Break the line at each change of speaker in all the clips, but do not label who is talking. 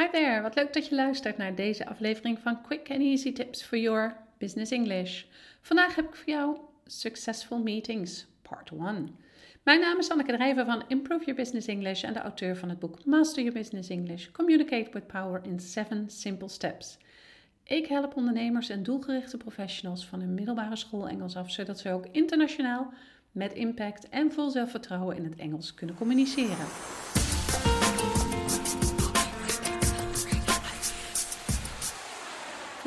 Hi there, wat leuk dat je luistert naar deze aflevering van Quick and Easy Tips for Your Business English. Vandaag heb ik voor jou Successful Meetings, Part 1. Mijn naam is Anneke Drijver van Improve Your Business English en de auteur van het boek Master Your Business English, Communicate with Power in 7 Simple Steps. Ik help ondernemers en doelgerichte professionals van een middelbare school Engels af, zodat ze ook internationaal met impact en vol zelfvertrouwen in het Engels kunnen communiceren.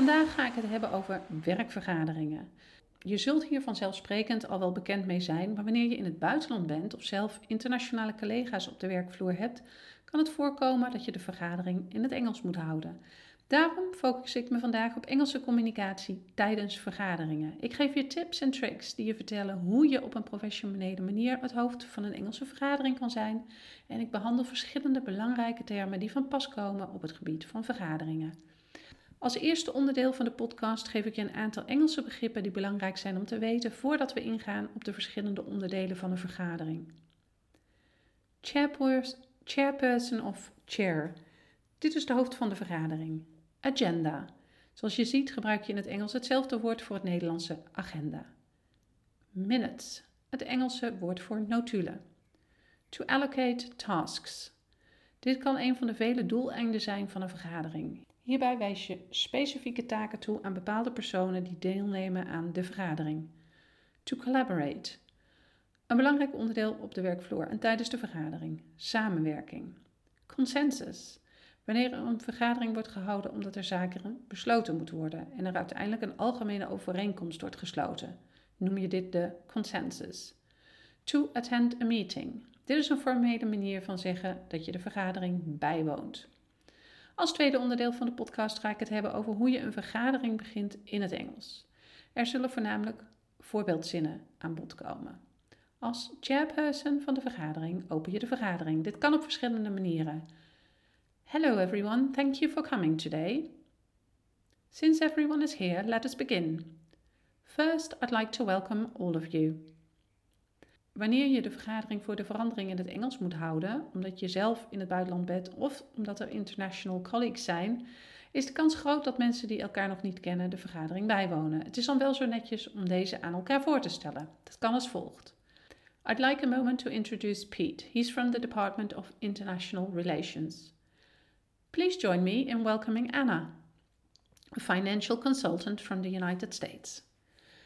Vandaag ga ik het hebben over werkvergaderingen. Je zult hier vanzelfsprekend al wel bekend mee zijn, maar wanneer je in het buitenland bent of zelf internationale collega's op de werkvloer hebt, kan het voorkomen dat je de vergadering in het Engels moet houden. Daarom focus ik me vandaag op Engelse communicatie tijdens vergaderingen. Ik geef je tips en tricks die je vertellen hoe je op een professionele manier het hoofd van een Engelse vergadering kan zijn. En ik behandel verschillende belangrijke termen die van pas komen op het gebied van vergaderingen. Als eerste onderdeel van de podcast geef ik je een aantal Engelse begrippen die belangrijk zijn om te weten voordat we ingaan op de verschillende onderdelen van een vergadering. Chairperson of chair. Dit is de hoofd van de vergadering. Agenda. Zoals je ziet gebruik je in het Engels hetzelfde woord voor het Nederlandse agenda. Minutes. Het Engelse woord voor notulen. To allocate tasks. Dit kan een van de vele doeleinden zijn van een vergadering. Hierbij wijs je specifieke taken toe aan bepaalde personen die deelnemen aan de vergadering. To collaborate. Een belangrijk onderdeel op de werkvloer en tijdens de vergadering. Samenwerking. Consensus. Wanneer een vergadering wordt gehouden omdat er zaken besloten moeten worden en er uiteindelijk een algemene overeenkomst wordt gesloten, noem je dit de consensus. To attend a meeting. Dit is een formele manier van zeggen dat je de vergadering bijwoont. Als tweede onderdeel van de podcast ga ik het hebben over hoe je een vergadering begint in het Engels. Er zullen voornamelijk voorbeeldzinnen aan bod komen. Als chairperson van de vergadering open je de vergadering. Dit kan op verschillende manieren. Hello everyone, thank you for coming today. Since everyone is here, let us begin. First, I'd like to welcome all of you. Wanneer je de vergadering voor de verandering in het Engels moet houden, omdat je zelf in het buitenland bent of omdat er international colleagues zijn, is de kans groot dat mensen die elkaar nog niet kennen de vergadering bijwonen. Het is dan wel zo netjes om deze aan elkaar voor te stellen. Dat kan als volgt. I'd like a moment to introduce Pete. He's from the Department of International Relations. Please join me in welcoming Anna, a financial consultant from the United States.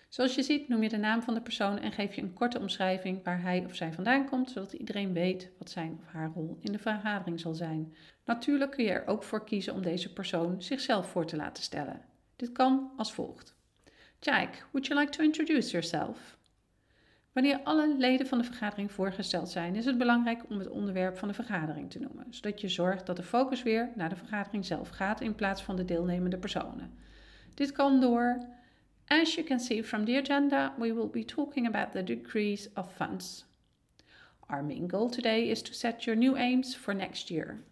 Zoals je ziet noem je de naam van de persoon en geef je een korte omschrijving waar hij of zij vandaan komt, zodat iedereen weet wat zijn of haar rol in de vergadering zal zijn. Natuurlijk kun je er ook voor kiezen om deze persoon zichzelf voor te laten stellen. Dit kan als volgt. Jack, would you like to introduce yourself? Wanneer alle leden van de vergadering voorgesteld zijn, is het belangrijk om het onderwerp van de vergadering te noemen, zodat je zorgt dat de focus weer naar de vergadering zelf gaat in plaats van de deelnemende personen. Dit kan door As you can see from the agenda, we will be talking about the decrease of funds. Our main goal today is to set your new aims for next year.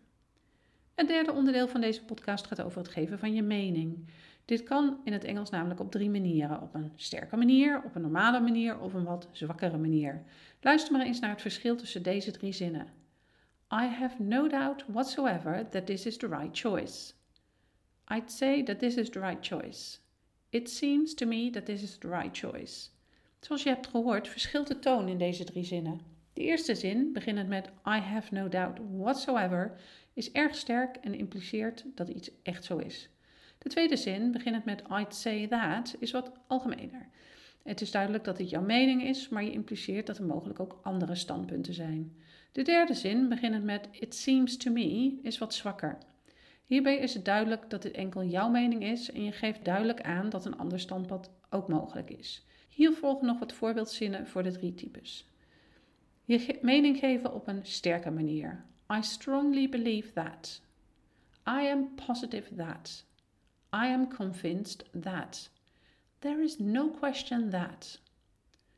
Het derde onderdeel van deze podcast gaat over het geven van je mening. Dit kan in het Engels namelijk op drie manieren: op een sterke manier, op een normale manier of een wat zwakkere manier. Luister maar eens naar het verschil tussen deze drie zinnen. I have no doubt whatsoever that this is the right choice. I'd say that this is the right choice. It seems to me that this is the right choice. Zoals je hebt gehoord, verschilt de toon in deze drie zinnen. De eerste zin, beginnend met I have no doubt whatsoever, is erg sterk en impliceert dat iets echt zo is. De tweede zin, beginnend met I'd say that, is wat algemener. Het is duidelijk dat dit jouw mening is, maar je impliceert dat er mogelijk ook andere standpunten zijn. De derde zin, beginnend met It seems to me, is wat zwakker. Hierbij is het duidelijk dat dit enkel jouw mening is en je geeft duidelijk aan dat een ander standpunt ook mogelijk is. Hier volgen nog wat voorbeeldzinnen voor de drie types. Je mening geven op een sterke manier. I strongly believe that. I am positive that. I am convinced that. There is no question that.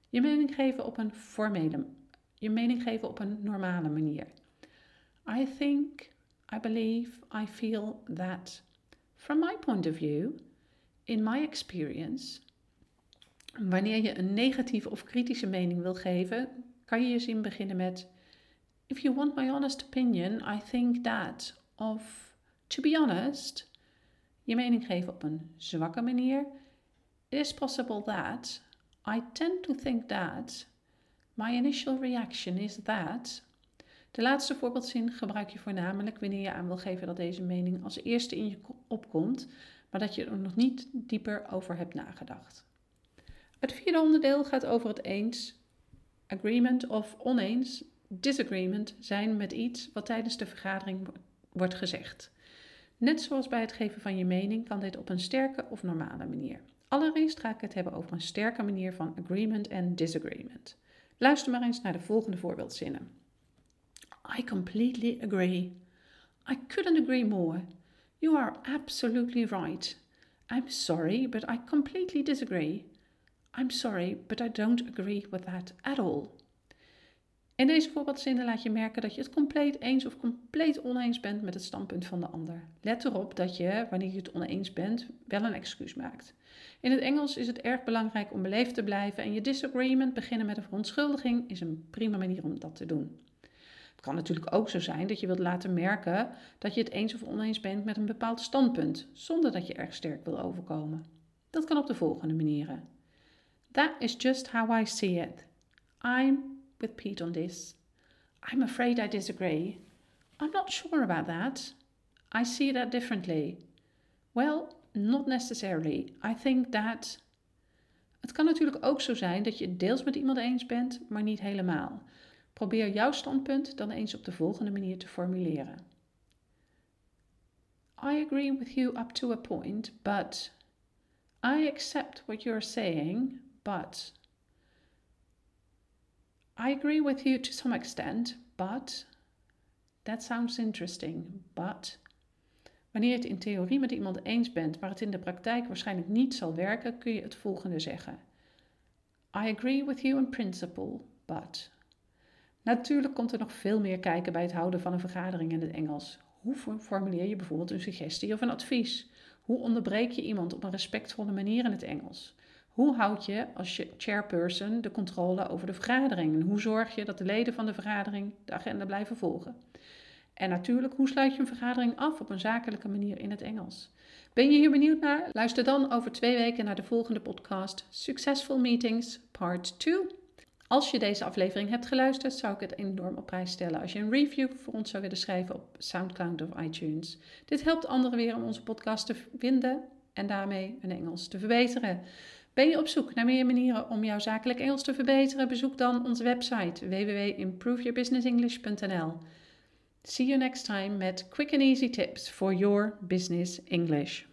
Je mening geven op een formele, je mening geven op een normale manier. I think, I believe, I feel that. From my point of view, in my experience, wanneer je een negatieve of kritische mening wil geven, kan je je zin beginnen met: If you want my honest opinion, I think that. Of To be honest, je mening geven op een zwakke manier. It is possible that. I tend to think that. My initial reaction is that. De laatste voorbeeldzin gebruik je voornamelijk wanneer je aan wil geven dat deze mening als eerste in je opkomt, maar dat je er nog niet dieper over hebt nagedacht. Het vierde onderdeel gaat over het eens, agreement of oneens, disagreement zijn met iets wat tijdens de vergadering wordt gezegd. Net zoals bij het geven van je mening kan dit op een sterke of normale manier. Allereerst ga ik het hebben over een sterke manier van agreement en disagreement. Luister maar eens naar de volgende voorbeeldzinnen. I completely agree. I couldn't agree more. You are absolutely right. I'm sorry, but I completely disagree. I'm sorry, but I don't agree with that at all. In deze voorbeeldzinnen laat je merken dat je het compleet eens of compleet oneens bent met het standpunt van de ander. Let erop dat je, wanneer je het oneens bent, wel een excuus maakt. In het Engels is het erg belangrijk om beleefd te blijven en je disagreement beginnen met een verontschuldiging is een prima manier om dat te doen. Kan natuurlijk ook zo zijn dat je wilt laten merken dat je het eens of oneens bent met een bepaald standpunt, zonder dat je erg sterk wil overkomen. Dat kan op de volgende manieren. That is just how I see it. I'm with Pete on this. I'm afraid I disagree. I'm not sure about that. I see that differently. Well, not necessarily. I think that. Het kan natuurlijk ook zo zijn dat je deels met iemand eens bent, maar niet helemaal. Probeer jouw standpunt dan eens op de volgende manier te formuleren. I agree with you up to a point, but I accept what you're saying, but I agree with you to some extent, but that sounds interesting. But wanneer je het in theorie met iemand eens bent, maar het in de praktijk waarschijnlijk niet zal werken, kun je het volgende zeggen: I agree with you in principle, but. Natuurlijk komt er nog veel meer kijken bij het houden van een vergadering in het Engels. Hoe formuleer je bijvoorbeeld een suggestie of een advies? Hoe onderbreek je iemand op een respectvolle manier in het Engels? Hoe houd je als je chairperson de controle over de vergadering? En hoe zorg je dat de leden van de vergadering de agenda blijven volgen? En natuurlijk, hoe sluit je een vergadering af op een zakelijke manier in het Engels? Ben je hier benieuwd naar? Luister dan over twee weken naar de volgende podcast Successful Meetings Part 2. Als je deze aflevering hebt geluisterd, zou ik het enorm op prijs stellen als je een review voor ons zou willen schrijven op SoundCloud of iTunes. Dit helpt anderen weer om onze podcast te vinden en daarmee hun Engels te verbeteren. Ben je op zoek naar meer manieren om jouw zakelijk Engels te verbeteren? Bezoek dan onze website www.improveyourbusinessenglish.nl. See you next time met quick and easy tips for your business English.